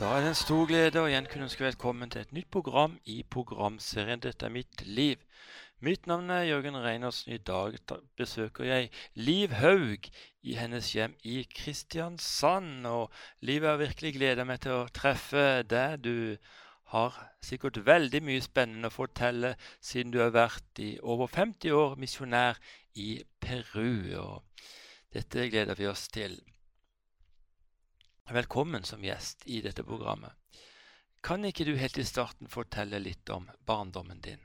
Da er det en stor glede å igjen kunne ønske velkommen til et nytt program i programserien 'Dette er mitt liv'. Mitt navn er Jørgen Reinersen. I dag besøker jeg Liv Haug i hennes hjem i Kristiansand. Og Liv, har virkelig gleda meg til å treffe deg. Du har sikkert veldig mye spennende å fortelle siden du har vært i over 50 år misjonær i Peru. Og dette gleder vi oss til. Velkommen som gjest i dette programmet. Kan ikke du helt i starten fortelle litt om barndommen din?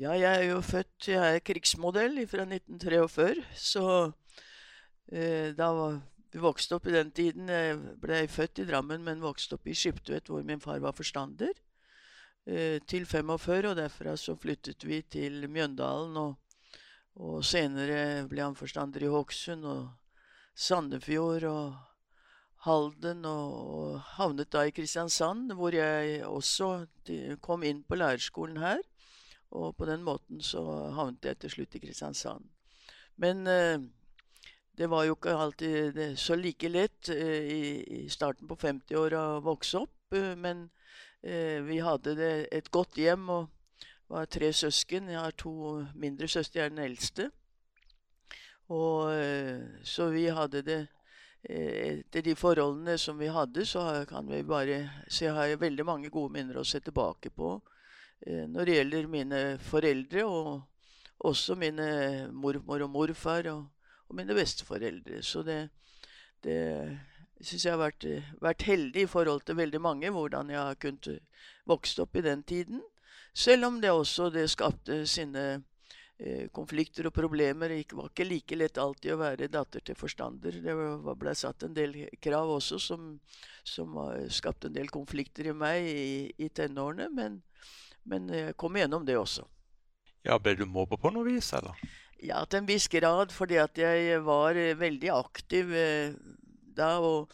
Ja, jeg er jo født Jeg er krigsmodell fra 1943, så eh, da vi vokste opp i den tiden Jeg ble født i Drammen, men vokste opp i Skiptvet, hvor min far var forstander, eh, til 45. Og derfra så flyttet vi til Mjøndalen, og, og senere ble han forstander i Hokksund og Sandefjord og Halden og havnet da i Kristiansand, hvor jeg også kom inn på lærerskolen her. Og på den måten så havnet jeg til slutt i Kristiansand. Men eh, det var jo ikke alltid så like lett eh, i, starten på 50-åra å vokse opp. Eh, men vi hadde et godt hjem og var tre søsken. Jeg har to mindre søstre, jeg er den eldste. Og, så vi hadde det etter de forholdene som vi hadde, så kan vi bare jeg har veldig mange gode minner å se tilbake på eh, når det gjelder mine foreldre, og også mine mormor og morfar og, og mine besteforeldre. Så det, det syns jeg har vært, vært, heldig i forhold til veldig mange, hvordan jeg har kunnet vokse opp i den tiden. Selv om det også det skapte sine Eh, konflikter og problemer. Det var ikke like lett alltid å være datter til forstander. Det ble satt en del krav også som, som skapte en del konflikter i meg i, i tenårene. Men, men, jeg kom gjennom det også. Ja, Ble du mobba på noe vis, eller? Ja, til en viss grad. Fordi at jeg var veldig aktiv eh, da. og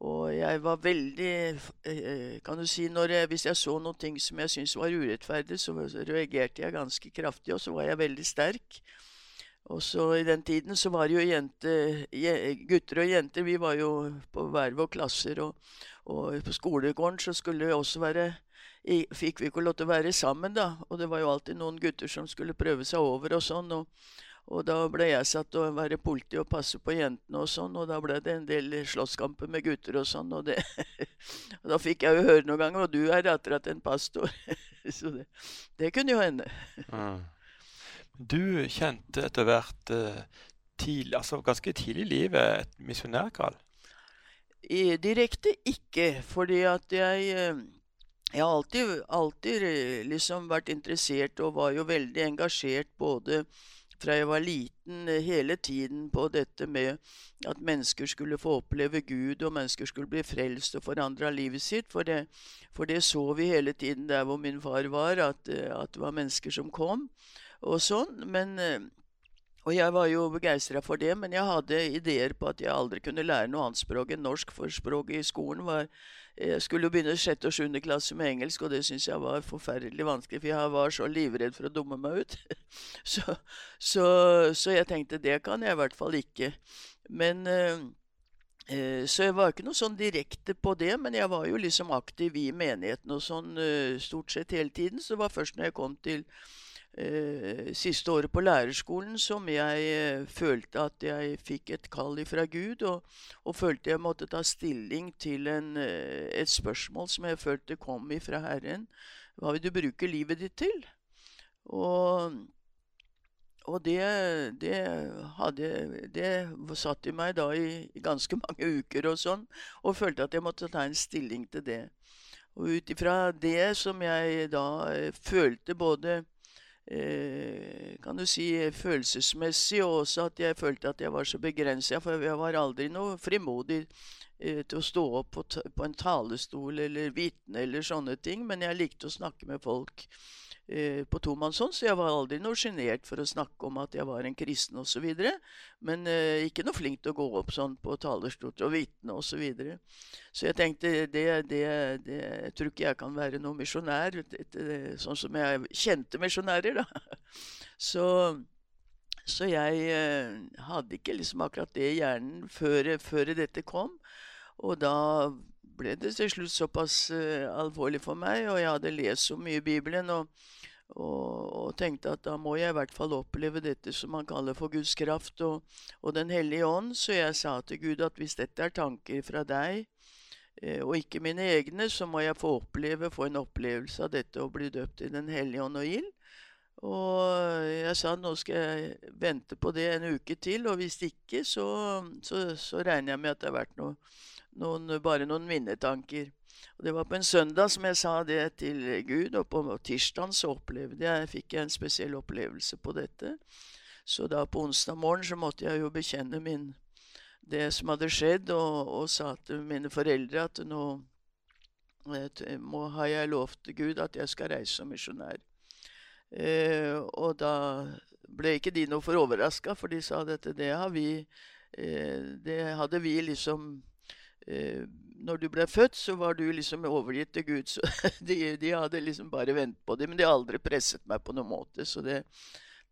og jeg var veldig eh, Kan du si når jeg, Hvis jeg så ting som jeg syntes var urettferdig, så reagerte jeg ganske kraftig, og så var jeg veldig sterk. Og så I den tiden så var det jo jente, gutter og jenter Vi var jo på hver vår klasser. Og, og på skolegården så skulle vi også være Fikk vi ikke lov til å være sammen, da. Og det var jo alltid noen gutter som skulle prøve seg over og sånn. og og da ble jeg satt til å være politi og passe på jentene og sånn, og da ble det en del slåsskamper med gutter og sånn, og, det, og da fikk jeg jo høre noen ganger Og du er dattera til en pastor. Så det, det, kunne jo hende. Mm. Du kjente etter hvert uh, tidlig, altså ganske tidlig i livet et misjonærkall? Direkte ikke, fordi at jeg uh, jeg har alltid, alltid eh, liksom vært interessert og var jo veldig engasjert både fra jeg var liten, hele tiden på dette med at mennesker skulle få oppleve Gud, og mennesker skulle bli frelst og forandra livet sitt. For det, for det, så vi hele tiden der hvor min far var, at, at det var mennesker som kom, og sånn. Men og jeg var jo begeistra for det, men jeg hadde ideer på at jeg aldri kunne lære noe annet språk enn norsk, for språket i skolen var Jeg skulle jo begynne sjette og sjuende klasse med engelsk, og det syntes jeg var forferdelig vanskelig, for jeg var så livredd for å dumme meg ut. Så, så, så jeg tenkte det kan jeg i hvert fall ikke. Men eh, eh, så jeg var ikke noe sånn direkte på det, men jeg var jo liksom aktiv i menigheten og sånn eh, stort sett hele tiden. Så det var først når jeg kom til siste året på lærerskolen som jeg eh, følte at jeg fikk et kall ifra Gud, og, og følte jeg måtte ta stilling til en, eh, et spørsmål som jeg følte kom ifra Herren. Hva vil du bruke livet ditt til? Og, og det, det, hadde, det satt i meg da i, i ganske mange uker og sånn, og følte at jeg måtte ta en stilling til det. Og ut ifra det som jeg da eh, følte både Eh, kan du si, følelsesmessig, og også at jeg følte at jeg var så begrensa. For jeg var aldri noe frimodig eh, til å stå opp på, på en talestol eller vitne eller sånne ting. Men jeg likte å snakke med folk eh, på tomannshånd, så jeg var aldri noe sjenert for å snakke om at jeg var en kristen osv. Men eh, ikke noe flink til å gå opp sånn på talerstol og vitne osv. Så, videre. så jeg tenkte det, det, det, jeg tror ikke jeg kan være noen misjonær, sånn som jeg kjente misjonærer, da. Så, så jeg eh, hadde ikke liksom akkurat det i hjernen før, før dette kom. Og da ble det til slutt såpass uh, alvorlig for meg, og jeg hadde lest så mye i Bibelen og, og, og, tenkte at da må jeg i hvert fall oppleve dette som man kaller for Guds kraft og, og Den hellige ånd. Så jeg sa til Gud at hvis dette er tanker fra deg, uh, og ikke mine egne, så må jeg få oppleve, få en opplevelse av dette å bli døpt i Den hellige ånd og ild. Og jeg sa nå skal jeg vente på det en uke til, og hvis ikke, så, så, så regner jeg med at det har vært noe, noen, bare noen minnetanker. Og Det var på en søndag som jeg sa det til Gud, og på tirsdag så opplevde jeg, fikk jeg en spesiell opplevelse på dette. Så da på onsdag morgen så måtte jeg jo bekjenne min, det som hadde skjedd, og, og sa til mine foreldre at nå må, har jeg lovt Gud at jeg skal reise som misjonær. Eh, og da ble ikke de noe for overraska, for de sa dette det eh, Det hadde vi liksom eh, Når du ble født, så var du liksom overgitt til Gud. Så de, de hadde liksom bare ventet på det, men de har aldri presset meg på noen måte. Så det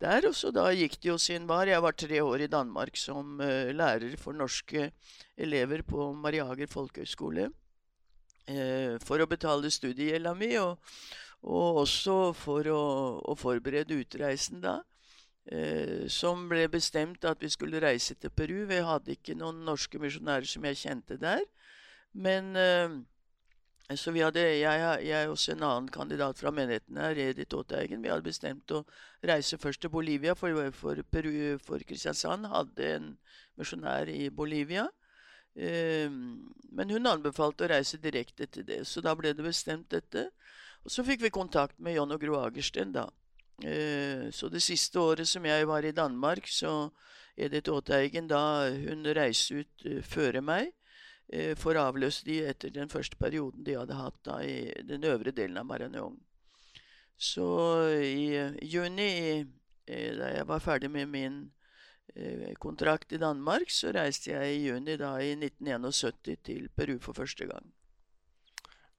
der, også da gikk det jo sin var. Jeg var tre år i Danmark som uh, lærer for norske elever på Mariager folkehøgskole. Uh, for å betale studiegjelda mi. Og, og også for å, å forberede utreisen da. Eh, som ble bestemt at vi skulle reise til Peru. Vi hadde ikke noen norske misjonærer som jeg kjente der. Men eh, så vi hadde, jeg, jeg også en annen kandidat fra menigheten her, Edith Aateigen, vi hadde bestemt å reise først til Bolivia, for, for, Peru, for Kristiansand hadde en misjonær i Bolivia. Eh, men hun anbefalte å reise direkte til det, så da ble det bestemt dette. Og så fikk vi kontakt med John og Gro Agersten, da. Eh, så det siste året som jeg var i Danmark, så Edith Aateigen da hun reiste ut uh, før meg uh, for å avløse de etter den første perioden de hadde hatt da i den øvre delen av Maranhong. Så i juni, da jeg var ferdig med min kontrakt i Danmark, så reiste jeg i juni da i 1971 til Peru for første gang.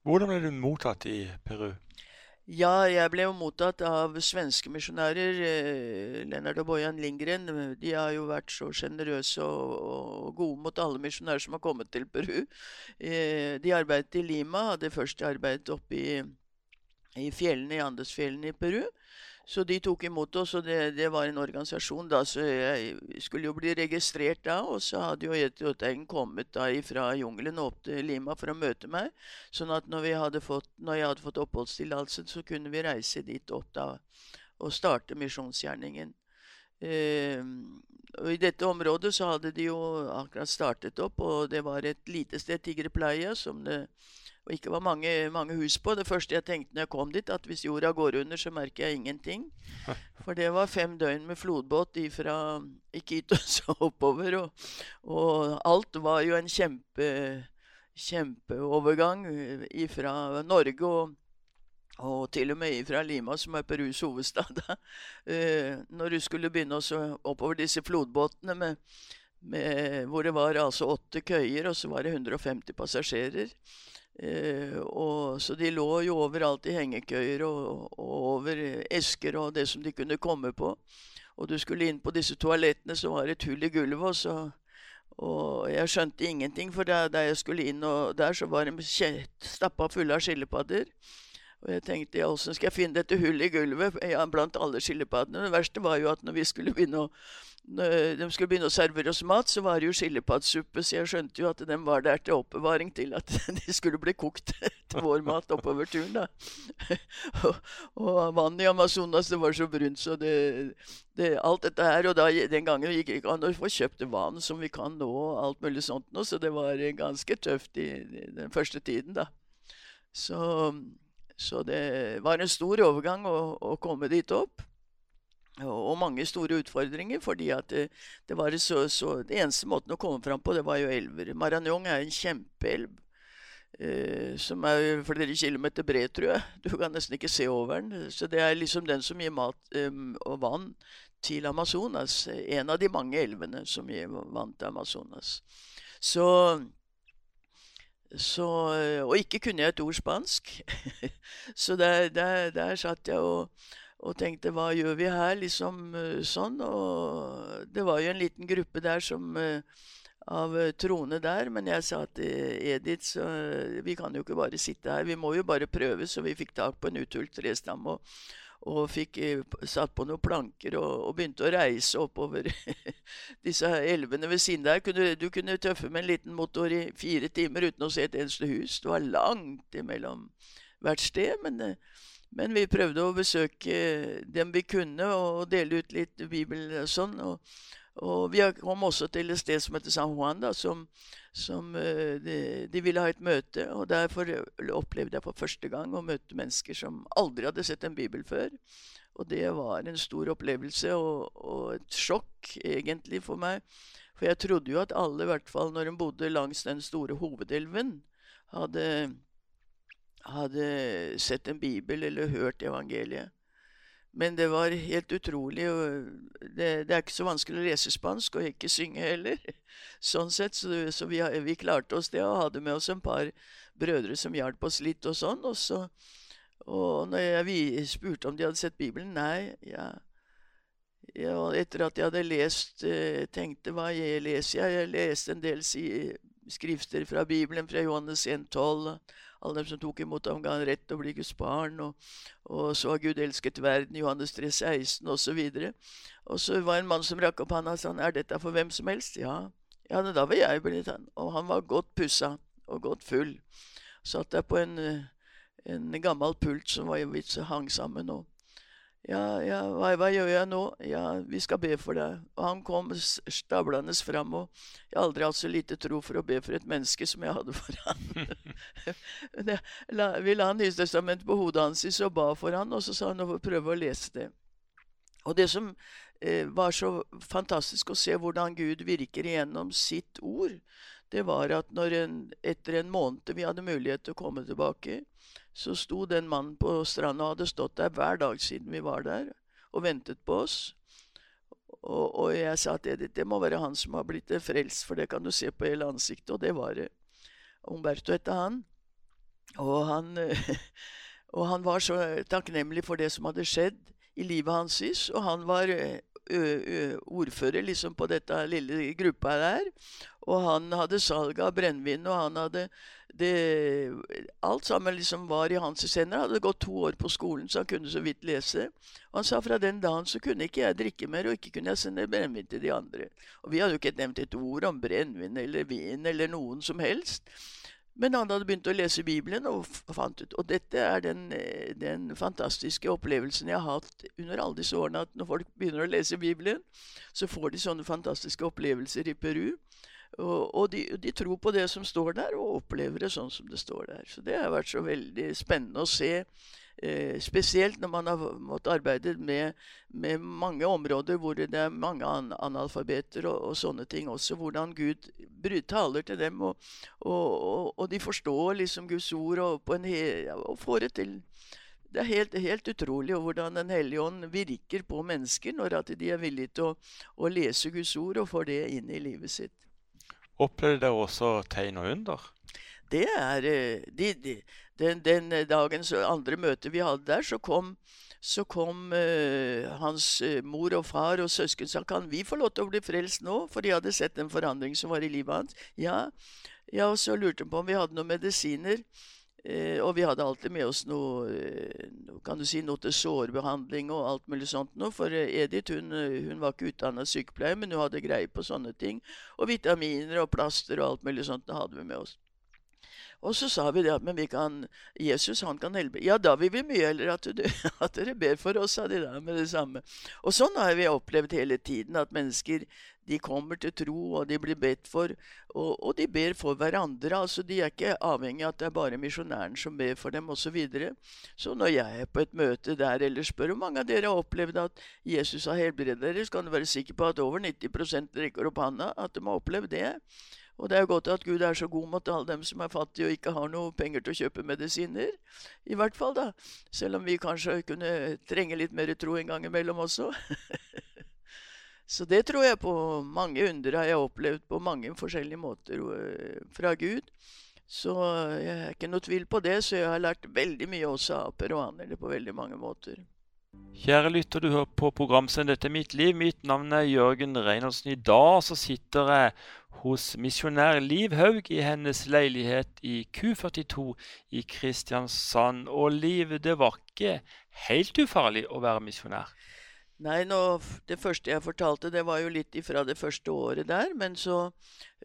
Hvordan ble du mottatt i Peru? Ja, jeg ble jo mottatt av svenske misjonærer. Eh, Lennart og Bojan Lindgren. De har jo vært så sjenerøse og, og, gode mot alle misjonærer som har kommet til Peru. Eh, de arbeidet i Lima, hadde først arbeidet oppe i, i fjellene, i Andesfjellene i Peru. Så de tok imot oss, og det, det, var en organisasjon da, så jeg skulle jo bli registrert da. Og så hadde jo Joteigen kommet da fra jungelen opp til Lima for å møte meg. Sånn at når, fått, når jeg hadde fått oppholdstillatelse, så kunne vi reise dit opp da og starte misjonsgjerningen. Eh, og I dette området så hadde de jo akkurat startet opp, og det var et lite sted, Tigreplaya, som det og ikke var mange, mange, hus på. Det første jeg tenkte når jeg kom dit, at hvis jorda går under, så merker jeg ingenting. For det var fem døgn med flodbåt fra Iquitos og oppover. Og, og, alt var jo en kjempe, kjempeovergang fra Norge og, og til og med fra Lima, som er Perus hovedstad. Uh, når du skulle begynne å oppover disse flodbåtene med, med, hvor det var altså åtte køyer, og så var det 150 passasjerer. Eh, og, så de lå jo overalt i hengekøyer og, og, over esker og det som de kunne komme på. Og du skulle inn på disse toalettene, så var det et hull i gulvet. Og, så, og jeg skjønte ingenting, for da, der, jeg skulle inn og der, så var de stappa fulle av skilpadder. Og jeg tenkte ja, åssen skal jeg finne dette hullet i gulvet ja, blant alle skilpaddene? Det verste var jo at når vi skulle begynne å de skulle begynne å servere oss mat, så var det jo skilpaddesuppe, så jeg skjønte jo at de var der til oppbevaring til at de skulle bli kokt til vår mat oppover turen. da. og, og vannet i Amazonas det var så brunt, så det, det, alt dette her Og da, den gangen gikk det ikke an å få kjøpt vann som vi kan nå, og alt mulig sånt nå, så det var ganske tøft i, i den første tiden, da. Så, så det var en stor overgang å, å komme dit opp og mange store utfordringer, fordi at det, det var så, så, det eneste måten å komme fram på, det var jo elver. Maranhong er en kjempeelv. Eh, som er flere kilometer bred, tror jeg. Du kan nesten ikke se over den. Så det er liksom den som gir mat eh, og vann til Amazonas. En av de mange elvene som gir vann til Amazonas. Så, så Og ikke kunne jeg et ord spansk. så der, der, der satt jeg og og tenkte hva gjør vi her, liksom eh, sånn. Og det var jo en liten gruppe der som eh, av Trone troende der. Men jeg sa til Edith så vi kan jo ikke bare sitte her, vi må jo bare prøve. Så vi fikk tak på en uthult trestam og, og fikk satt på noen planker og, og begynte å reise oppover disse elvene ved siden der. Kunne, du kunne tøffe med en liten motor i fire timer uten å se et eneste hus. Det var langt imellom hvert sted. men... Men vi prøvde å besøke dem vi kunne, og dele ut litt bibel og sånn. Og, og vi kom også til et sted som heter San Juan, da, som, som eh, de, de, ville ha et møte. Og derfor opplevde jeg for første gang å møte mennesker som aldri hadde sett en bibel før. Og det var en stor opplevelse og, og et sjokk, egentlig, for meg. For jeg trodde jo at alle, i hvert fall når de bodde langs den store hovedelven, hadde, hadde sett en bibel eller hørt evangeliet. Men det var helt utrolig. det, det, er ikke så vanskelig å lese spansk, og ikke synge heller. Sånn sett, Så, så vi, vi, klarte oss det, og hadde med oss en par brødre som hjalp oss litt og sånn. Og, så, og når jeg vi spurte om de hadde sett Bibelen Nei. Ja, ja, etter at jeg hadde lest, eh, tenkte hva jeg leser jeg? Jeg leste en del skrifter fra Bibelen, fra Johannes 1,12 alle dem som tok imot ham, ga han rett til å bli Guds barn. Og, og så har Gud elsket verden, Johannes 3, 16 osv. Og så var det en mann som rakk opp handa og sa er dette for hvem som helst. Ja, ja da var jeg blitt han. Og han var godt pussa og godt full. Satt der på en, en gammel pult som var hang sammen. og ja, ja hva, hva, gjør jeg nå? Ja, vi skal be for deg. Og han kom stablende fram, og jeg har aldri hatt så lite tro for å be for et menneske som jeg hadde for han. vi la Nytestamentet på hodet hans og ba for han, og så sa han å prøve å lese det. Og det som eh, var så fantastisk å se hvordan Gud virker igjennom sitt ord, det var at når en, etter en måned vi hadde mulighet til å komme tilbake, så sto den mannen på stranda og hadde stått der hver dag siden vi var der, og ventet på oss. Og, og jeg sa til Edith det må være han som har blitt frelst, for det kan du se på hele ansiktet. Og det var det. Umberto het han. Og han, og han var så takknemlig for det som hadde skjedd i livet hans. Og han var ordfører liksom på dette lille gruppa der. Og han hadde salg av brennevin, og han hadde det, Alt sammen liksom var i hans hender. Hadde gått to år på skolen, så han kunne så vidt lese. Og han sa fra den dagen så kunne ikke jeg drikke mer, og ikke kunne jeg sende brennevin til de andre. Og vi hadde jo ikke nevnt et ord om brennevin eller vin eller noen som helst. Men han hadde begynt å lese Bibelen og fant ut Og dette er den, den, fantastiske opplevelsen jeg har hatt under alle disse årene. At når folk begynner å lese Bibelen, så får de sånne fantastiske opplevelser i Peru. Og, og de, de, tror på det som står der, og opplever det sånn som det står der. Så det har vært så veldig spennende å se. Eh, spesielt når man har måttet arbeide med, med, mange områder hvor det er mange an analfabeter og, og, sånne ting også. Hvordan Gud taler til dem, og, og, og de forstår liksom Guds ord og, får det til. Det er helt, helt utrolig hvordan Den hellige ånd virker på mennesker når de er villige til å, å lese Guds ord og får det inn i livet sitt. Opplevde dere også tegn og under? Det er eh, de, de, den, den, dagens andre møte vi hadde der, så kom, så kom uh, hans uh, mor og far og søsken sa kan vi få lov til å bli frelst nå, for de hadde sett en forandring som var i livet hans. Ja, ja og så lurte de på om vi hadde noen medisiner. Eh, og vi hadde alltid med oss noe, eh, kan du si, noe til sårbehandling og alt mulig sånt noe. For eh, Edith hun, eh, hun var ikke utdanna sykepleier, men hun hadde greie på sånne ting. Og vitaminer og plaster og alt mulig sånt hadde vi med oss. Og så sa vi det at men vi kan, Jesus han kan helbrede. Ja, da vil vi mye heller at, du, at, dere ber for oss, sa de da med det samme. Og sånn har vi opplevd hele tiden, at mennesker de kommer til tro, og de blir bedt for. Og, og de ber for hverandre. altså De er ikke avhengig av at det er bare misjonæren som ber for dem, osv. Så, videre. så når jeg er på et møte der eller spør hvor mange av dere har opplevd at Jesus har helbredet dere, så kan du være sikker på at over 90 rekker opp handa at de har opplevd det. Og det er jo godt at Gud er så god mot alle dem som er fattige og ikke har noe penger til å kjøpe medisiner. I hvert fall, da. Selv om vi kanskje kunne trenge litt mer tro en gang imellom også. så det tror jeg på. Mange under har jeg opplevd på mange forskjellige måter øh, fra Gud. Så jeg er ikke noe tvil på det, så jeg har lært veldig mye også av peruanere på veldig mange måter. Kjære lytter, du hører på programsendet er mitt liv. Mitt navn er Jørgen Reinholdsen. I dag så sitter jeg hos misjonær Liv Haug i hennes leilighet i Q42 i Kristiansand. Og Liv, det var ikke helt ufarlig å være misjonær? Nei, nå, det første jeg fortalte, det var jo litt ifra det første året der. Men så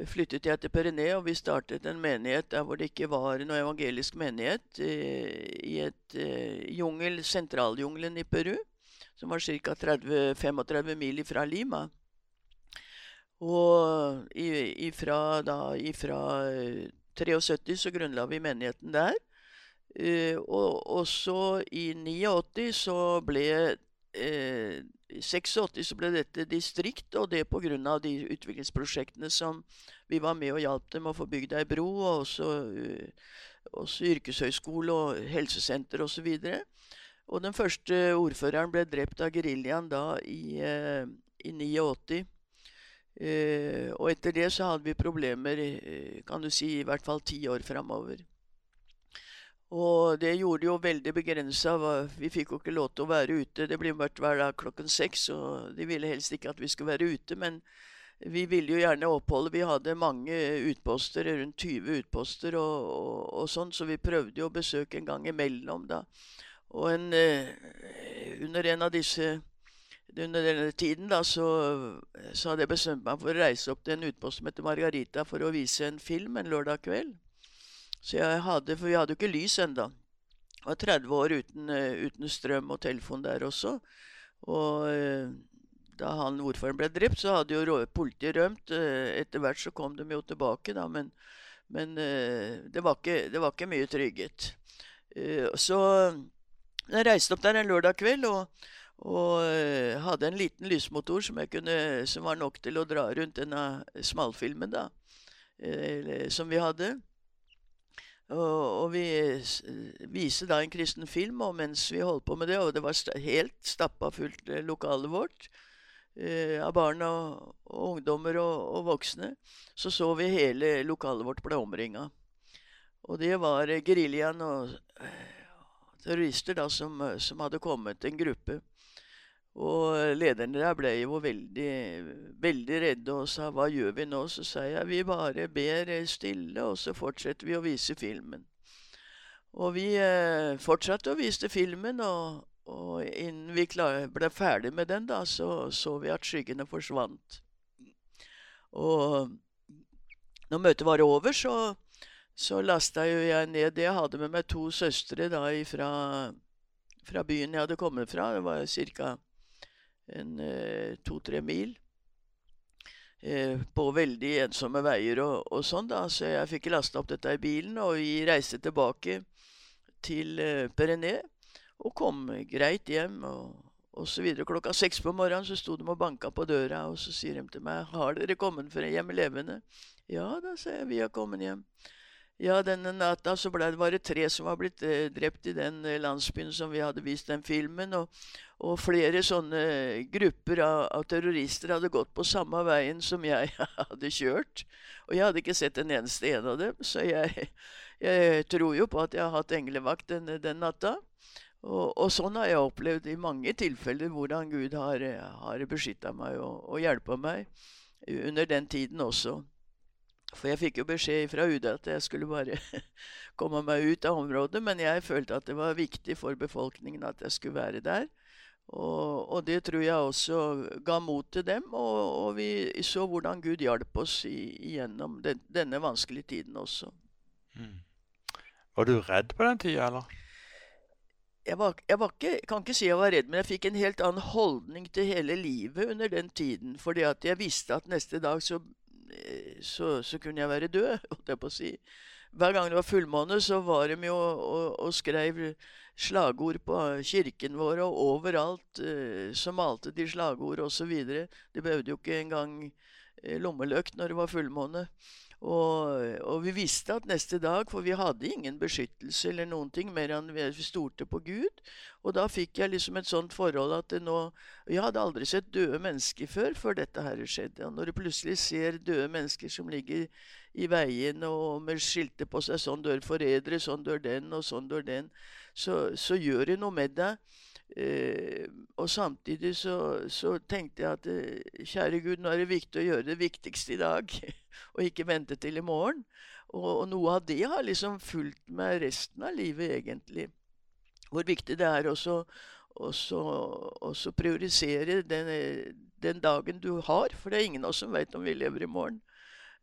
flyttet jeg til Perené og vi startet en menighet der hvor det ikke var noe evangelisk menighet. Eh, I et eh, jungel, sentraljungelen i Peru, som var ca. 35 mil fra Lima. Og ifra, da, ifra 73 eh, så grunnla vi menigheten der. Og også i 89 så ble eh, 86 så ble dette distrikt, og det pga. de utviklingsprosjektene som vi var med og hjalp dem å få bygd ei bro, og også, uh, også yrkeshøyskole og helsesenter osv. Og, og den første ordføreren ble drept av geriljaen da i, uh, i 89. Uh, og etter det så hadde vi problemer, kan du si, i hvert fall ti år framover. Og det gjorde jo veldig begrensa. Vi fikk jo ikke lov til å være ute. Det ble mørkt hver dag klokken seks, og de ville helst ikke at vi skulle være ute. Men vi ville jo gjerne oppholde. Vi hadde mange utposter, rundt 20 utposter og, og, og sånn, så vi prøvde jo å besøke en gang imellom, da. Og en, eh, under en av disse under denne tiden da, så, så hadde jeg bestemt meg for å reise opp til en utpost som heter Margarita, for å vise en film en lørdag kveld. Så jeg hadde, For vi hadde jo ikke lys enda. Jeg var 30 år uten, eh, uten, strøm og telefon der også. Og eh, da han ordføreren ble drept, så hadde jo politiet rømt. Eh, etter hvert så kom de jo tilbake, da, men, men det, var ikke, det, var ikke, mye trygghet. Så jeg reiste opp der en lørdag kveld og, og hadde en liten lysmotor som, kunne, som, var nok til å dra rundt denne smalfilmen da, som vi hadde. Og, og vi viste da en kristen film, og mens vi holdt på med det, og det var helt stappa fullt eh, lokalet vårt eh, av barn og, og ungdommer og, og, voksne, så så vi hele lokalet vårt ble omringa. Og det var eh, geriljaen og eh, terrorister da som, som hadde kommet, en gruppe. Og lederne der ble jo veldig, veldig redde og sa 'hva gjør vi nå?' Så sa jeg 'vi bare ber stille, og så fortsetter vi å vise filmen'. Og vi eh, fortsatte å vise filmen, og, og innen vi klar, ble ferdig med den, da, så så vi at skyggene forsvant. Og når møtet var over, så, så lasta jo jeg ned det. Jeg hadde med meg to søstre da fra, fra byen jeg hadde kommet fra. Det var ca en eh, to-tre mil. Eh, på veldig ensomme veier og, og, sånn, da. Så jeg fikk lasta opp dette i bilen, og vi reiste tilbake til Perené. Og kom greit hjem. og og så videre. Klokka seks på morgenen så sto de og banka på døra, og så sier de til meg 'Har dere kommet hjem levende?' 'Ja da', sa jeg. 'Vi har kommet hjem'. Ja, denne natta så ble det bare tre som var blitt eh, drept i den eh, landsbyen som vi hadde vist den filmen. Og, og flere sånne grupper av, av, terrorister hadde gått på samme veien som jeg hadde kjørt. Og jeg hadde ikke sett en eneste en av dem, så jeg, jeg tror jo på at jeg har hatt englevakt den, den natta. Og, og, sånn har jeg opplevd i mange tilfeller hvordan Gud har, har beskytta meg og, og hjelpa meg under den tiden også. For jeg fikk jo beskjed fra UD at jeg skulle bare komme meg ut av området. Men jeg følte at det var viktig for befolkningen at jeg skulle være der. Og, og det tror jeg også ga mot til dem. Og, og vi så hvordan Gud hjalp oss gjennom den, denne vanskelige tiden også. Mm. Var du redd på den tida, eller? Jeg, var, jeg var ikke, kan ikke si jeg var redd, men jeg fikk en helt annen holdning til hele livet under den tiden. Fordi at jeg visste at neste dag så så, så, kunne jeg være død, holdt jeg på å si. Hver gang det var fullmåne, så var de jo og, og skrev slagord på kirken vår, og overalt eh, så malte de slagord osv. De behøvde jo ikke engang lommeløkt lommelykt når det var fullmåne. Og, og, vi visste at neste dag, for vi hadde ingen beskyttelse eller noen ting mer enn vi stolte på Gud. Og da fikk jeg liksom et sånt forhold at det nå Jeg hadde aldri sett døde mennesker før før dette her skjedde. Og når du plutselig ser døde mennesker som ligger i veien og med skilter på seg 'Sånn dør forrædere', 'Sånn dør den', og 'Sånn dør den', så, så gjør det noe med deg. Eh, og samtidig så, så, tenkte jeg at eh, kjære Gud, nå er det viktig å gjøre det viktigste i dag, og ikke vente til i morgen. Og, og, noe av det har liksom fulgt meg resten av livet, egentlig. Hvor viktig det er også å priorisere den, den, dagen du har, for det er ingen av oss som vet om vi lever i morgen.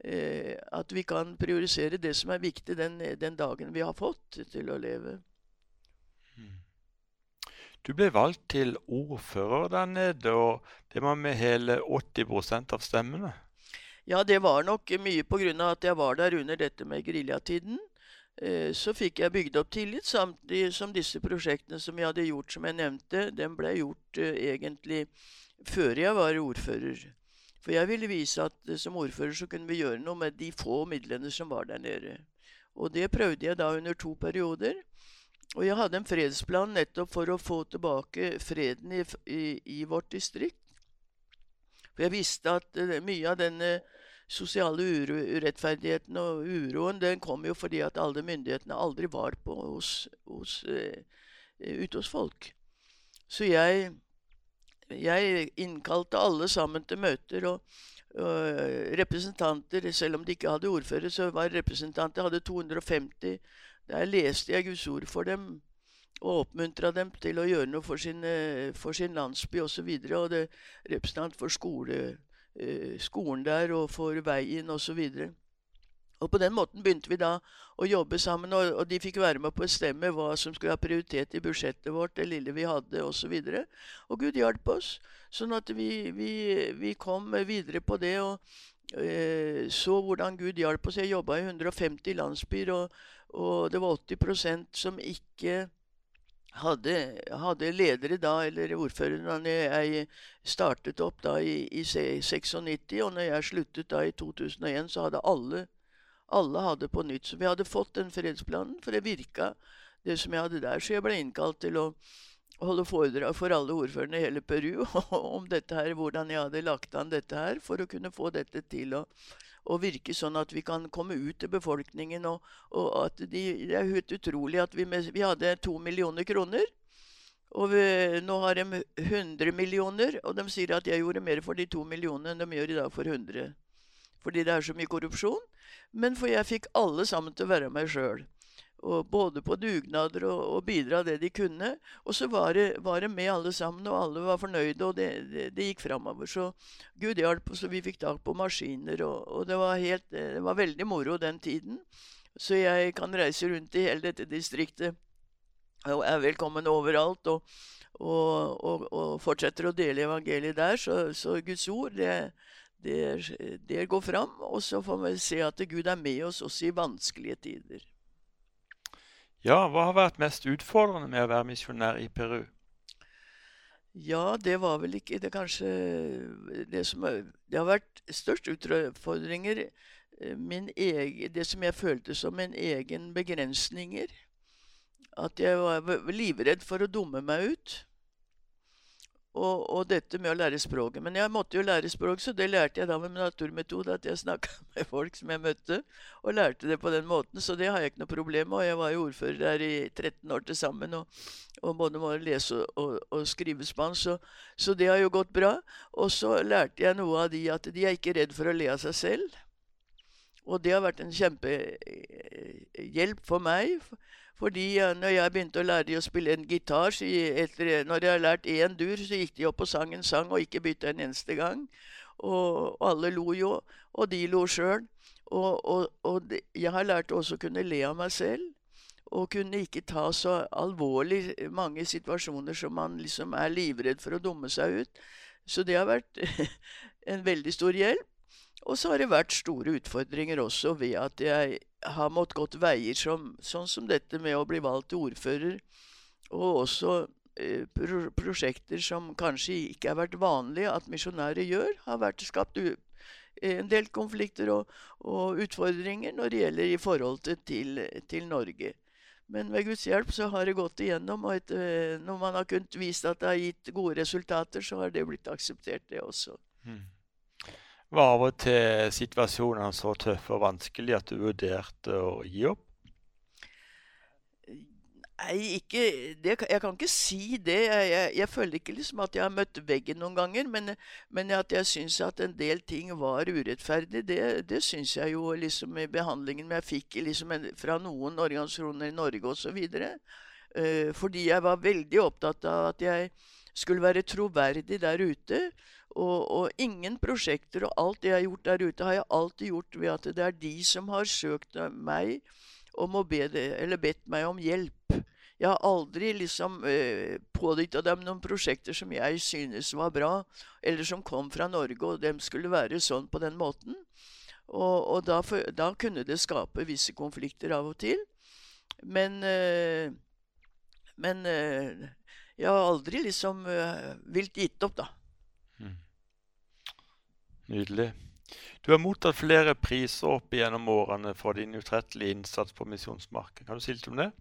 Eh, at vi kan priorisere det som er viktig den, den dagen vi har fått til å leve. Du ble valgt til ordfører der nede, og det var med hele 80% av stemmene. Ja, det var nok mye pga. at jeg var der under dette med geriljatiden. Eh, så fikk jeg bygd opp tillit, samtidig som disse prosjektene som jeg hadde gjort, som jeg nevnte, den ble gjort uh, egentlig før jeg var ordfører. For jeg ville vise at uh, som ordfører så kunne vi gjøre noe med de få midlene som var der nede. Og det prøvde jeg da under to perioder. Og jeg hadde en fredsplan nettopp for å få tilbake freden i, i, i vårt distrikt. For jeg visste at uh, mye av denne sosiale urettferdigheten og uroen den kom jo fordi at alle myndighetene aldri var på hos, hos, uh, ute hos folk. Så jeg, jeg innkalte alle sammen til møter. og representanter, selv om de ikke hadde ordfører, så var representanter hadde 250 der leste jeg Guds ord for dem og oppmuntra dem til å gjøre noe for sin, eh, for sin landsby osv. Og, så videre, og det representant for skole, eh, skolen der og for veien osv. Og, og på den måten begynte vi da å jobbe sammen, og, de fikk være med på å bestemme hva som skulle ha prioritet i budsjettet vårt, det lille vi hadde osv. Og, så og Gud hjalp oss, sånn at vi, vi, vi kom videre på det. og eh, så hvordan Gud hjalp oss. Jeg jobba i 150 landsbyer, og, og det var 80% som ikke hadde, hadde, ledere da, eller ordførere, da jeg startet opp da i, i 96. Og når jeg sluttet da i 2001, så hadde alle, alle hadde på nytt. Så vi hadde fått den fredsplanen, for det virka, det som jeg hadde der. Så jeg ble innkalt til å holde foredrag for alle ordførerne i hele Peru om dette her, hvordan jeg hadde lagt an dette her, for å kunne få dette til å å virke sånn at vi kan komme ut til befolkningen. Og, og at de, det er helt utrolig at vi, vi hadde to millioner kroner. Og vi, nå har de 100 millioner, og de sier at jeg gjorde mer for de to millionene enn de gjør i dag for 100. Fordi det er så mye korrupsjon. Men for jeg fikk alle sammen til å være meg sjøl både på dugnader og, og, bidra det de kunne. Og så var det, var det, med alle sammen, og alle var fornøyde, og det, det, det gikk framover. Så Gud hjalp og vi fikk tak på maskiner, og, og det, var helt, det var veldig moro den tiden. Så jeg kan reise rundt i hele dette distriktet og er velkommen overalt. og og, og, og, fortsetter å dele evangeliet der. Så, så Guds ord, det, det, det, går fram. Og så får vi se at Gud er med oss også i vanskelige tider. Ja, hva har vært mest utfordrende med å være misjonær i Peru? Ja, det var vel ikke det kanskje Det som Det har vært størst utfordringer eh, egen, Det som jeg følte som min egen begrensninger. At jeg var livredd for å dumme meg ut og, og, dette med å lære språket. Men jeg måtte jo lære språk, så det lærte jeg da med naturmetode. At jeg snakka med folk som jeg møtte, og lærte det på den måten. Så det har jeg ikke noe problem med. Og jeg var jo ordfører der i 13 år til sammen, og, og både må lese og, og skrive spansk. Så, så, det har jo gått bra. Og så lærte jeg noe av de at de er ikke redd for å le av seg selv. Og det har vært en kjempehjelp for meg. Fordi når jeg begynte å lære dem å spille en gitar etter, Når jeg har lært én dur, så gikk de opp og sang en sang og ikke bytta en eneste gang. Og, og alle lo jo, og de lo sjøl. Og, og, og, jeg har lært også å kunne le av meg selv. Og kunne ikke ta så alvorlig mange situasjoner som man liksom er livredd for å dumme seg ut. Så det har vært en veldig stor hjelp. Og så har det vært store utfordringer også ved at jeg har måttet gått veier som, sånn som dette med å bli valgt til ordfører, og også eh, pro prosjekter som kanskje ikke har vært vanlige at misjonærer gjør, har vært skapt en del konflikter og, og, utfordringer når det gjelder i forhold til, til, Norge. Men ved Guds hjelp så har det gått igjennom, og et, eh, når man har kunnet vise at det har gitt gode resultater, så har det blitt akseptert, det også. Mm. Var av og til situasjonene så tøffe og vanskelige at du vurderte å gi opp? Nei, ikke det, Jeg kan ikke si det. Jeg, jeg, jeg, føler ikke liksom at jeg har møtt veggen noen ganger. Men, men at jeg syns at en del ting var urettferdig, det, det syns jeg jo liksom i behandlingen jeg fikk liksom fra noen organisasjoner i Norge osv. Uh, fordi jeg var veldig opptatt av at jeg skulle være troverdig der ute. Og, og, ingen prosjekter og alt det jeg har gjort der ute, har jeg alltid gjort ved at det er de som har søkt meg om å be det, eller bedt meg om hjelp. Jeg har aldri liksom eh, pådytta dem noen prosjekter som jeg synes var bra, eller som kom fra Norge, og dem skulle være sånn på den måten. Og, og da, for, da, kunne det skape visse konflikter av og til. Men, eh, men eh, jeg har aldri liksom eh, vilt gitt opp, da. Nydelig. Du har mottatt flere priser opp gjennom årene for din utrettelige innsats på misjonsmarken. Kan du si litt om det?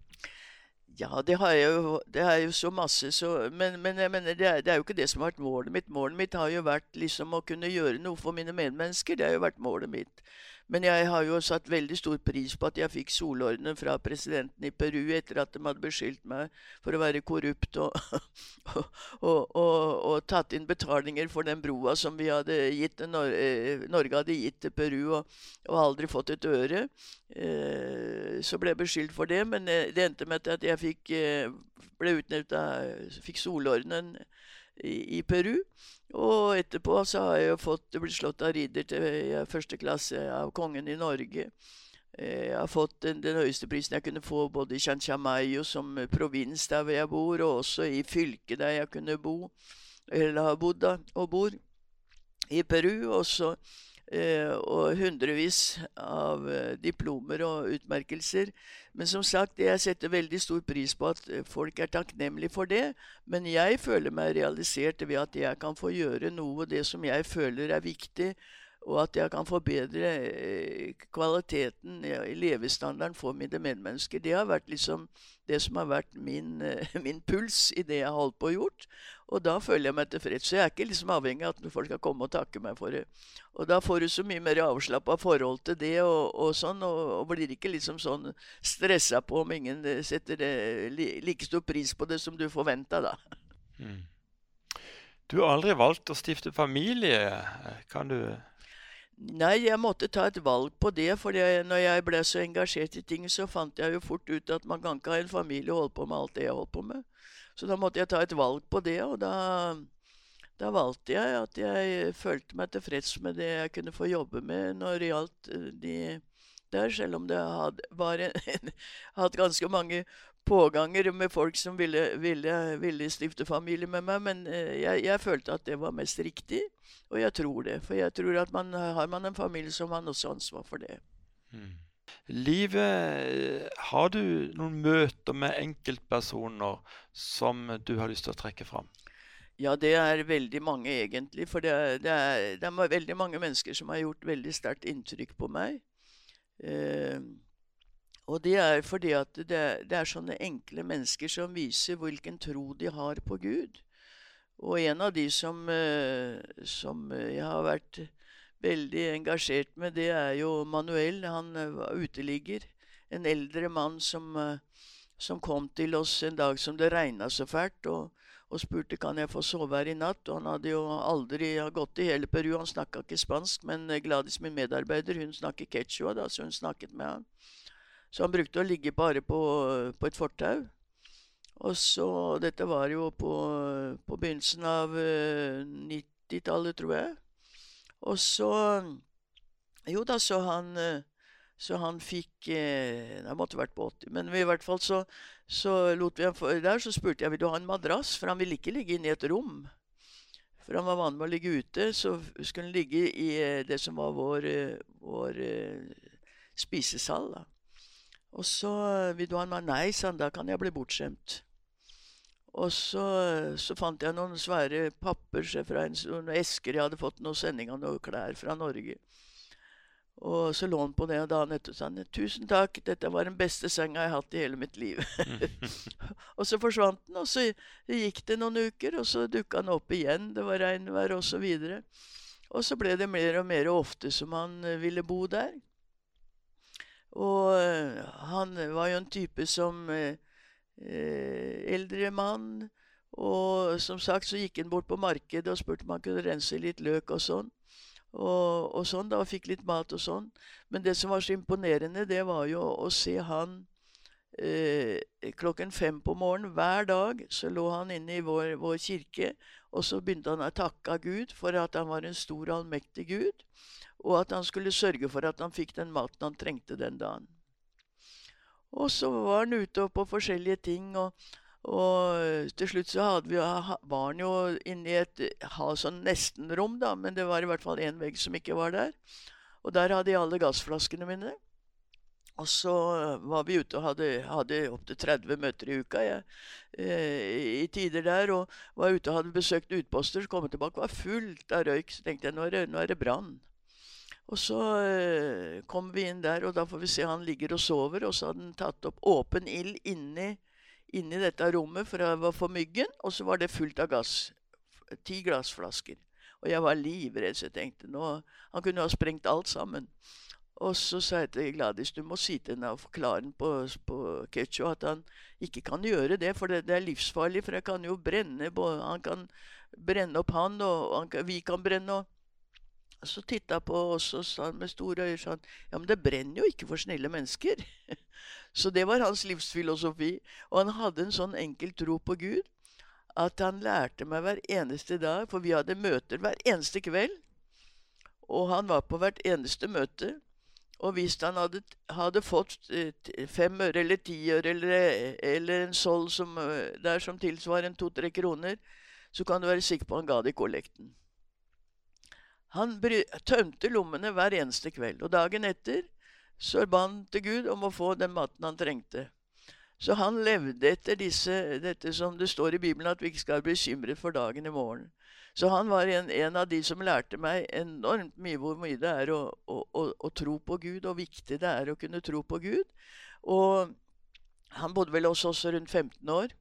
Ja, det har jeg jo, det er jo så masse, så, men, men, jeg mener, det er, det er, jo ikke det som har vært målet mitt. Målet mitt har jo vært liksom å kunne gjøre noe for mine medmennesker. Det har jo vært målet mitt. Men jeg har jo satt veldig stor pris på at jeg fikk solordenen fra presidenten i Peru etter at de hadde beskyldt meg for å være korrupt og, og, og, og tatt inn betalinger for den broa som hadde gitt, eh, Norge hadde gitt til Peru, og, aldri fått et øre. Eh, så ble jeg beskyldt for det, men eh, det endte med at jeg fikk, ble utnevnt av Fikk solordenen i, i Peru. Og etterpå så har jeg jo fått blitt slått av ridder til første klasse av kongen i Norge. Eh, jeg har fått den, den høyeste prisen jeg kunne få både i Chanchamayo som provins der hvor jeg bor, og også i fylket der jeg kunne bo, eller har bodd da, og bor, i Peru. Også Eh, og hundrevis av eh, diplomer og utmerkelser. Men som sagt, jeg setter veldig stor pris på at eh, folk er takknemlige for det. Men jeg føler meg realisert ved at jeg kan få gjøre noe det som jeg føler er viktig og at jeg kan forbedre eh, kvaliteten i levestandarden for mine medmennesker. Det har vært liksom det som har vært min, eh, min puls i det jeg har holdt på å gjort. Og da føler jeg meg tilfreds. Så jeg er ikke liksom avhengig av at folk skal komme og takke meg for det. Og da får du så mye mer avslappa forhold til det og, og sånn, og, og, blir ikke liksom sånn stressa på om ingen setter setter like stor pris på det som du forventa, da. Mm. Du har aldri valgt å stifte familie. Kan du Nei, jeg måtte ta et valg på det. For når jeg ble så engasjert i ting, så fant jeg jo fort ut at man kan ikke ha en familie og holde på med alt det jeg holdt på med. Så da måtte jeg ta et valg på det, og da, da valgte jeg at jeg følte meg tilfreds med det jeg kunne få jobbe med når det gjaldt eh, de der, selv om det hadde, en, hatt ganske mange påganger med folk som ville, ville, ville stifte familie med meg. Men eh, jeg, jeg, følte at det var mest riktig, og jeg tror det. For jeg tror at man, har man en familie, så har man også ansvar for det. Mm. Livet, har du noen møter med enkeltpersoner som du har lyst til å trekke fram? Ja, det er veldig mange, egentlig. For det er, det er, det er veldig mange mennesker som har gjort veldig sterkt inntrykk på meg. Eh, og det er fordi at det, det, er sånne enkle mennesker som viser hvilken tro de har på Gud. Og en av de som, eh, som jeg har vært veldig engasjert med, det er jo Manuel. Han eh, var uteligger. En eldre mann som, eh, som kom til oss en dag som det regna så fælt, og, og, spurte kan jeg få sove her i natt. Og han hadde jo aldri gått i hele Peru. Han snakka ikke spansk, men Gladys, min medarbeider, hun snakker quechua, da, så hun snakket med han. Så han brukte å ligge bare på, på et fortau. Og så Dette var jo på, på begynnelsen av 90-tallet, eh, tror jeg. Og så Jo da, så han så han fikk eh, Det måtte vært på 80. Men i hvert fall så, så lot vi han der. Så spurte jeg vil du ha en madrass, for han ville ikke ligge inne i et rom. For han var vant med å ligge ute, så skulle han ligge i eh, det som var vår, vår spisesal. da. Og så ha en mann? Nei, sa han, da kan jeg bli bortskjemt. Og så, så, fant jeg noen svære papper fra en, noen esker jeg hadde fått noen sendinger av noen klær fra Norge. Og så lå han på det, og dagen etter sa han tusen takk, dette var den beste senga jeg har hatt i hele mitt liv. og så forsvant den, og så gikk det noen uker, og så dukka han opp igjen. Det var regnvær osv. Og, så og så ble det mer og mer ofte som han ville bo der. Og eh, han var jo en type som eh, eh, eldre mann. Og som sagt så gikk han bort på markedet og spurte om han kunne rense litt løk og sånn. Og, og sånn da, og fikk litt mat og sånn. Men det som var så imponerende, det var jo å se han eh, klokken fem på morgenen hver dag. Så lå han inne i vår, vår kirke, og så begynte han å takke Gud for at han var en stor, allmektig Gud, og at han skulle sørge for at han fikk den maten han trengte den dagen. Og så var han ute på forskjellige ting. og og til slutt så vi, var han jo inne i et sånn nestenrom, da, men det var i hvert fall én vegg som ikke var der. Og der hadde jeg alle gassflaskene mine. Og så var vi ute og hadde, hadde opptil 30 møter i uka jeg, eh, i tider der. Og var ute og hadde besøkt utposter, så kom jeg tilbake var fullt av røyk. Så tenkte jeg nå er det, nå er det brann. Og så eh, kom vi inn der, og da får vi se han ligger og sover. Og så hadde han tatt opp åpen ild inni inni dette rommet for, for myggen, og så var det fullt av gass. Ti glassflasker. Og jeg var livredd, så jeg tenkte nå, han kunne ha sprengt alt sammen. Og så sa jeg til Gladys du må si til henne og forklare henne på, på Ketcho at han ikke kan gjøre det, for det, det, er livsfarlig. For jeg kan jo brenne Han kan brenne opp han, og han, vi kan brenne. Og så titta på oss og sa med store øyne sånn Ja, men det brenner jo ikke for snille mennesker. Så det var hans livsfilosofi. Og han hadde en sånn enkel tro på Gud at han lærte meg hver eneste dag, for vi hadde møter hver eneste kveld. Og han var på hvert eneste møte. Og hvis han hadde, hadde fått eh, fem øre eller ti øre eller, eller en soll som, eh, der som tilsvarer to-tre kroner, så kan du være sikker på han ga det i kollekten. Han tømte lommene hver eneste kveld. Og dagen etter så ba han til Gud om å få den maten han trengte. Så han levde etter disse, dette som det står i Bibelen, at vi ikke skal bli bekymret for dagen i morgen. Så han var en, en, av de som lærte meg enormt mye hvor mye det er å, å, å, å, tro på Gud, og viktig det er å kunne tro på Gud. Og han bodde vel hos oss rundt 15 år.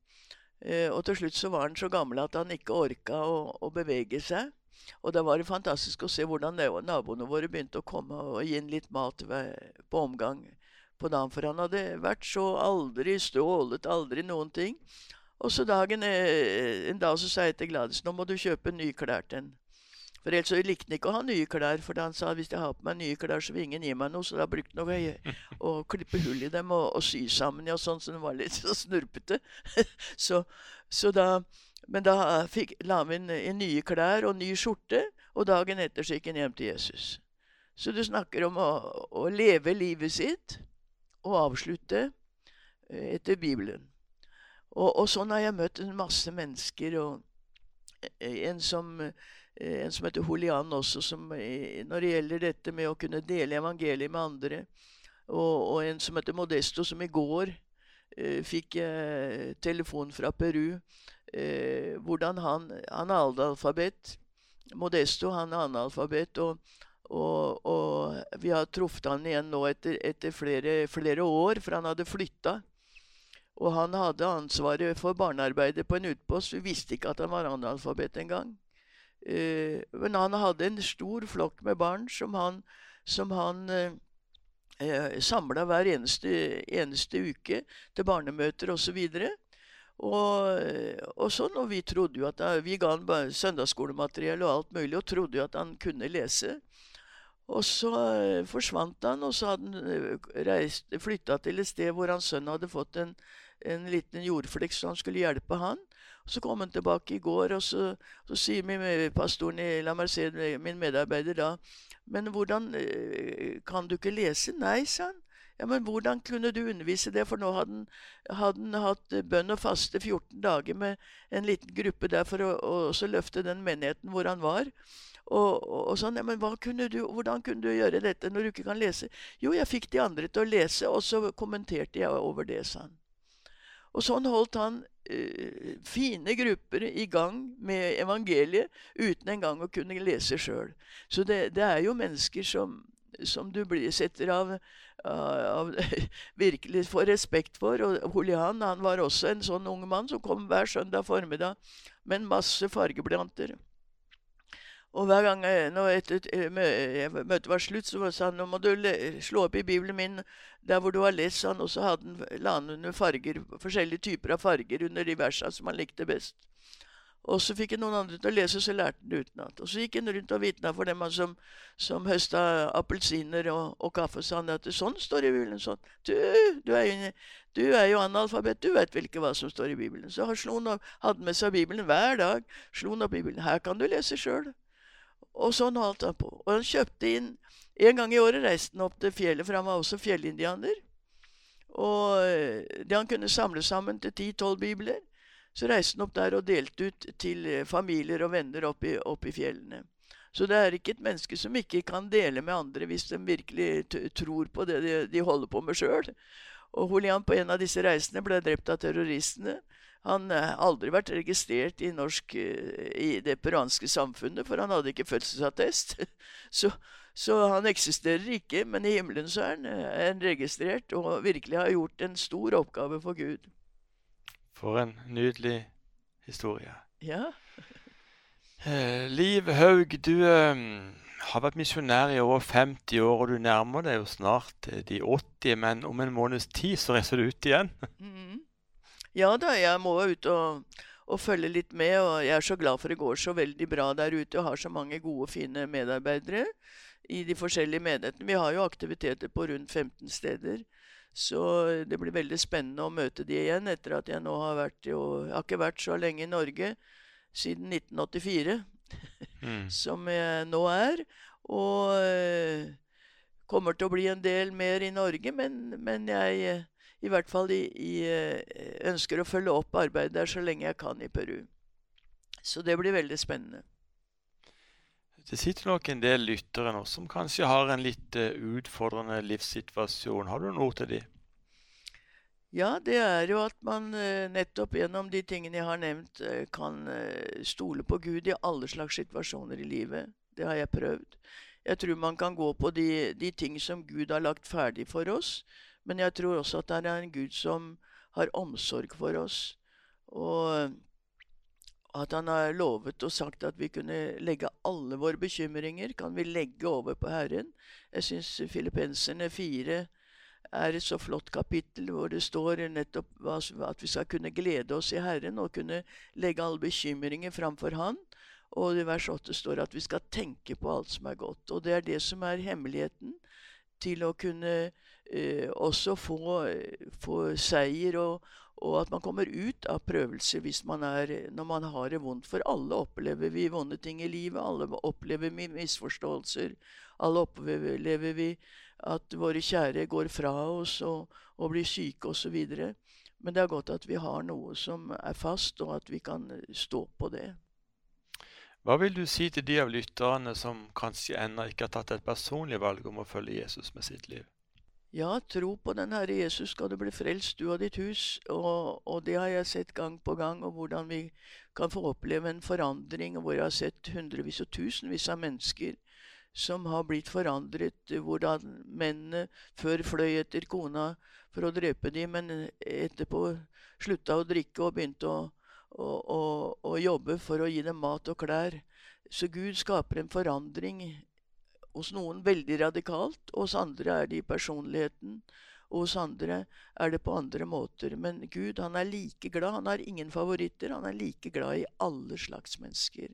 Eh, og til slutt så var han så gammel at han ikke orka å, å bevege seg. Og da var det fantastisk å se hvordan naboene våre begynte å komme og gi inn litt mat på omgang på dagen. For han hadde vært så aldri stålet, aldri noen ting. Og så dagen, eh, en dag så sa jeg til Gladys nå må du kjøpe nye klær til henne. For ellers så likte han ikke å ha nye klær, for han sa hvis jeg har på meg nye klær, så vil ingen gi meg noe. Så da brukte han å, å klippe hull i dem og, og sy sammen, ja, sånn så de var litt så snurpete. så, så da men da fikk, la vi inn, nye klær og ny skjorte, og dagen etter så gikk han hjem til Jesus. Så du snakker om å, å leve livet sitt og avslutte eh, etter Bibelen. Og, og, sånn har jeg møtt en masse mennesker. og eh, En som, eh, en som heter Holian også, som når det gjelder dette med å kunne dele evangeliet med andre. Og, og en som heter Modesto, som i går eh, fikk eh, telefon fra Peru eh, hvordan han Han er analfabet. Modesto han er analfabet. Og, og, og, vi har truffet han igjen nå etter, etter flere, flere, år, for han hadde flytta. Og han hadde ansvaret for barnearbeidet på en utpost. Vi visste ikke at han var analfabet engang. Eh, men han hadde en stor flokk med barn som han, som han eh, eh samla hver eneste, eneste, uke til barnemøter osv. Og, så og, og, sånn, og vi trodde jo at vi ga han søndagsskolemateriell og alt mulig, og trodde jo at han kunne lese. Og så eh, forsvant han, og så hadde han eh, reist, flytta til et sted hvor hans sønn hadde fått en, en liten jordflekk, så han skulle hjelpe han. Og så kom han tilbake i går, og så, så sier min, pastoren La Merced, min medarbeider da, men hvordan eh, Kan du ikke lese? Nei, sa han. Ja, Men hvordan kunne du undervise det? For nå hadde han, hatt bønn og faste 14 dager med en liten gruppe der for å, å løfte den menigheten hvor han var. Og, og, og sånn, ja, men kunne du, Hvordan kunne du gjøre dette når du ikke kan lese? Jo, jeg fikk de andre til å lese, og så kommenterte jeg over det, sa han. Og sånn holdt han uh, fine grupper i gang med evangeliet uten engang å kunne lese sjøl. Så det, det, er jo mennesker som, som du blir, setter av av, virkelig får respekt for. Og Holian han var også en sånn ung mann som kom hver søndag formiddag med en masse fargeblanter. Og hver gang når etter eh, møtet var slutt, så sa han nå må du slå opp i Bibelen min der hvor du har lest, han, og så hadde la han under farger, forskjellige typer av farger under de versene som han likte best. Og så fikk jeg noen andre til å lese, så lærte han det utenat. Og så gikk han rundt og vitna for dem som, som høsta appelsiner og, og kaffe, sa han at sånn står det i Bibelen. Sånn. Du, du, er jo, du er jo analfabet, du vet vel ikke hva som står i Bibelen. Så han slo han opp, hadde med seg Bibelen hver dag. Slo han opp Bibelen. Her kan du lese sjøl. Og sånn holdt han på. Og han kjøpte inn En gang i året reiste han opp til fjellet, for han var også fjellindianer. Og eh, det han kunne samle sammen til ti-tolv bibler, så reiste han opp der og delte ut til eh, familier og venner oppe i, opp i fjellene. Så det er ikke et menneske som ikke kan dele med andre hvis de virkelig tror på det de, de holder på med sjøl. Og Holian på en av disse reisene ble drept av terroristene. Han har aldri vært registrert i, norsk, eh, i det peruanske samfunnet, for han hadde ikke fødselsattest. Så, så han eksisterer ikke, men i himmelen så er han, er han registrert og virkelig har gjort en stor oppgave for Gud. For en nydelig historie. Ja, Eh, Liv Haug, du eh, har vært misjonær i over 50 år, og du nærmer deg jo snart eh, de 80, men om en måneds tid så reiser du ut igjen. Mm. ja da, jeg må ut og, og følge litt med, og jeg er så glad for det går så veldig bra der ute og har så mange gode, fine medarbeidere i de forskjellige menighetene. Vi har jo aktiviteter på rundt 15 steder. Så det blir veldig spennende å møte de igjen etter at jeg nå har vært jo, Jeg har ikke vært så lenge i Norge siden 1984 Mm. som jeg nå er. Og eh, kommer til å bli en del mer i Norge, men, men jeg eh, i hvert fall i, i, eh, ønsker å følge opp arbeidet der så lenge jeg kan i Peru. Så det blir veldig spennende. Det sitter nok en del lyttere nå som kanskje har en litt eh, utfordrende livssituasjon. Har du noe til de? Ja, det er jo at man eh, nettopp gjennom de tingene jeg har nevnt, eh, kan stole på Gud i alle slags situasjoner i livet. Det har jeg prøvd. Jeg tror man kan gå på de, de ting som Gud har lagt ferdig for oss, men jeg tror også at det er en Gud som har omsorg for oss. Og at han har lovet og sagt at vi kunne legge alle våre bekymringer kan vi legge over på Herren. Jeg syns Filippenserne 4 er et så flott kapittel hvor det står nettopp at vi skal kunne glede oss i Herren og kunne legge alle bekymringer framfor Han. Og i vers 8 står at vi skal tenke på alt som er godt. Og det er det som er hemmeligheten til å kunne eh, også få, få seier, og, og at man kommer ut av prøvelser hvis man er, når man har det vondt. For alle opplever vi vonde ting i livet. Alle opplever vi misforståelser. Alle opplever vi at våre kjære går fra oss og, og blir syke osv. Men det er godt at vi har noe som er fast, og at vi kan stå på det. Hva vil du si til de av lytterne som kanskje ennå ikke har tatt et personlig valg om å følge Jesus med sitt liv? Ja, tro på den Herre Jesus, skal du bli frelst, du og ditt hus. Og, og det har jeg sett gang på gang, og hvordan vi kan få oppleve en forandring, og hvor jeg har sett hundrevis og tusenvis av mennesker som har blitt forandret, hvordan mennene før fløy etter kona for å drepe dem, men etterpå slutta å drikke og begynte å, å, å, å jobbe for å gi dem mat og klær. Så Gud skaper en forandring hos noen veldig radikalt, og hos andre er det i personligheten. Og hos andre er det på andre måter. Men Gud han er like glad. Han har ingen favoritter. Han er like glad i alle slags mennesker.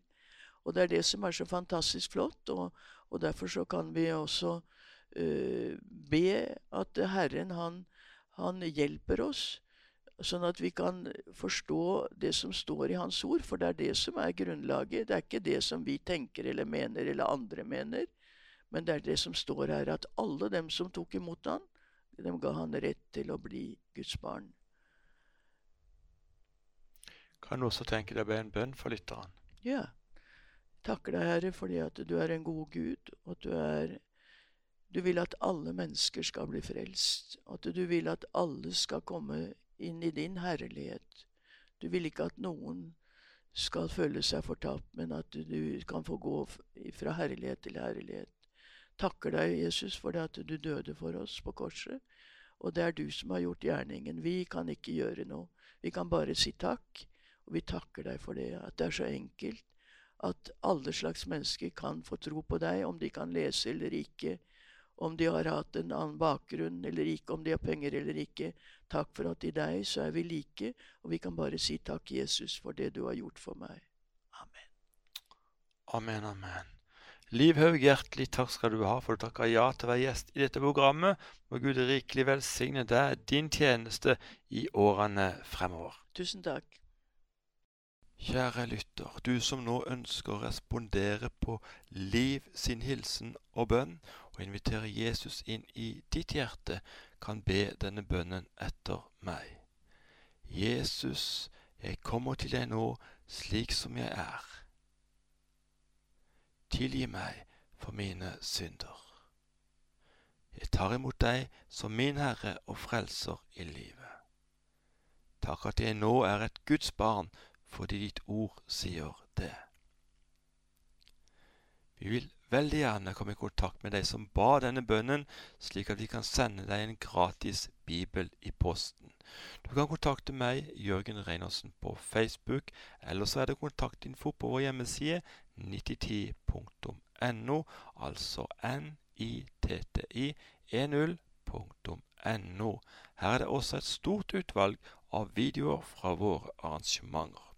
Og det er det som er så fantastisk flott. Og, og derfor så kan vi også uh, be at Herren han, han hjelper oss, sånn at vi kan forstå det som står i Hans ord. For det er det som er grunnlaget. Det er ikke det som vi tenker eller mener eller andre mener. Men det er det som står her, at alle dem som tok imot han, dem ga han rett til å bli Guds barn. Kan du også tenke deg å be en bønn for lytteren? Ja. Takker deg, Herre, fordi at du er en god Gud, og at du er Du vil at alle mennesker skal bli frelst, og at du vil at alle skal komme inn i din herlighet. Du vil ikke at noen skal føle seg fortapt, men at du kan få gå fra herlighet til herlighet. Takker deg, Jesus, for det at du døde for oss på korset. Og det er du som har gjort gjerningen. Vi kan ikke gjøre noe. Vi kan bare si takk. Og vi takker deg for det, at det er så enkelt at alle slags mennesker kan få tro på deg, om de kan lese eller ikke, om de har hatt en annen bakgrunn eller ikke, om de har penger eller ikke. Takk for at i deg så er vi like, og vi kan bare si takk, Jesus, for det du har gjort for meg. Amen. Amen, amen. Liv Haug, hjertelig takk skal du ha for du takker ja til å være gjest i dette programmet. Må Gud rikelig velsigne deg, din tjeneste, i årene fremover. Tusen takk. Kjære lytter, du som nå ønsker å respondere på Liv sin hilsen og bønn, og invitere Jesus inn i ditt hjerte, kan be denne bønnen etter meg. Jesus, jeg kommer til deg nå slik som jeg er. Tilgi meg for mine synder. Jeg tar imot deg som min Herre og Frelser i livet. Takk at jeg nå er et Guds barn fordi ditt ord sier det. Vi vil veldig gjerne komme i kontakt med deg som ba denne bønnen, slik at vi kan sende deg en gratis bibel i posten. Du kan kontakte meg, Jørgen Reinersen, på Facebook, eller så er det kontaktinfo på vår hjemmeside 9010.no, altså nitti10.no. Her er det også et stort utvalg av videoer fra våre arrangementer.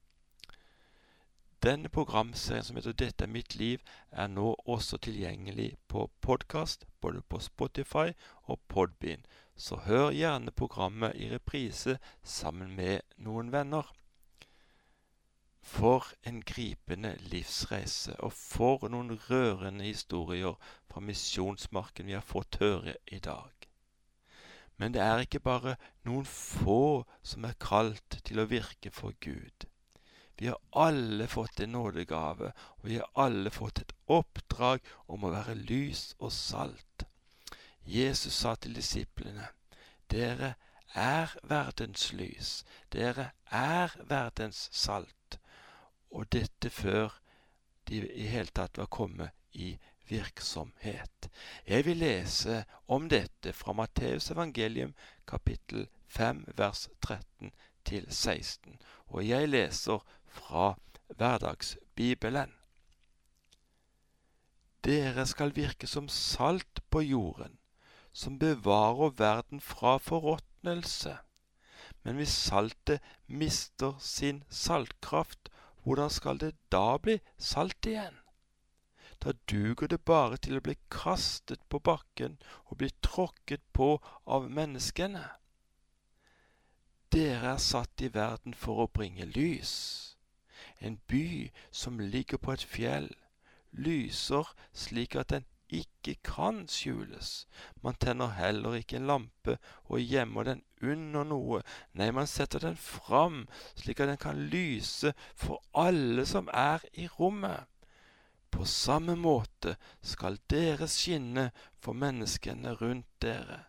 Denne programserien som heter Dette er mitt liv, er nå også tilgjengelig på podkast, både på Spotify og Podbean, så hør gjerne programmet i reprise sammen med noen venner. For en gripende livsreise, og for noen rørende historier fra misjonsmarken vi har fått høre i dag. Men det er ikke bare noen få som er kalt til å virke for Gud. Vi har alle fått en nådegave, og vi har alle fått et oppdrag om å være lys og salt. Jesus sa til disiplene, Dere er verdens lys, dere er verdens salt. Og dette før de i hele tatt var kommet i virksomhet. Jeg vil lese om dette fra Matteus evangelium kapittel 5 vers 13 til 16, og jeg leser fra Hverdagsbibelen. Dere skal virke som salt på jorden, som bevarer verden fra forråtnelse. Men hvis saltet mister sin saltkraft, hvordan skal det da bli salt igjen? Da duger det bare til å bli kastet på bakken og bli tråkket på av menneskene. Dere er satt i verden for å bringe lys. En by som ligger på et fjell, lyser slik at den ikke kan skjules. Man tenner heller ikke en lampe og gjemmer den under noe. Nei, man setter den fram slik at den kan lyse for alle som er i rommet. På samme måte skal dere skinne for menneskene rundt dere.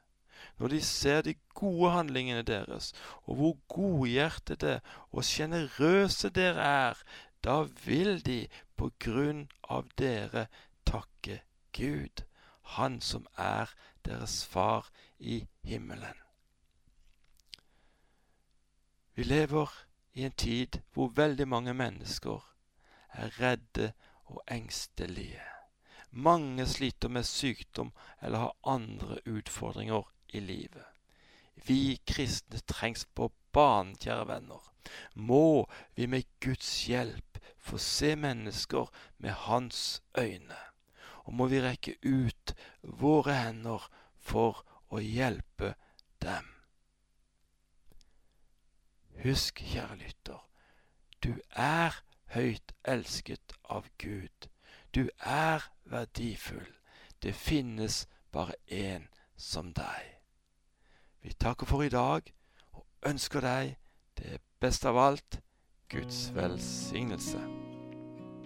Når de ser de gode handlingene deres, og hvor godhjertede og sjenerøse dere er, da vil de på grunn av dere takke Gud, Han som er deres far i himmelen. Vi lever i en tid hvor veldig mange mennesker er redde og engstelige. Mange sliter med sykdom eller har andre utfordringer i livet. Vi kristne trengs på banen, kjære venner. Må vi med Guds hjelp få se mennesker med Hans øyne. Og må vi rekke ut våre hender for å hjelpe dem. Husk, kjære lytter, du er høyt elsket av Gud. Du er verdifull. Det finnes bare én som deg. Vi takker for i dag og ønsker deg det beste av alt Guds velsignelse.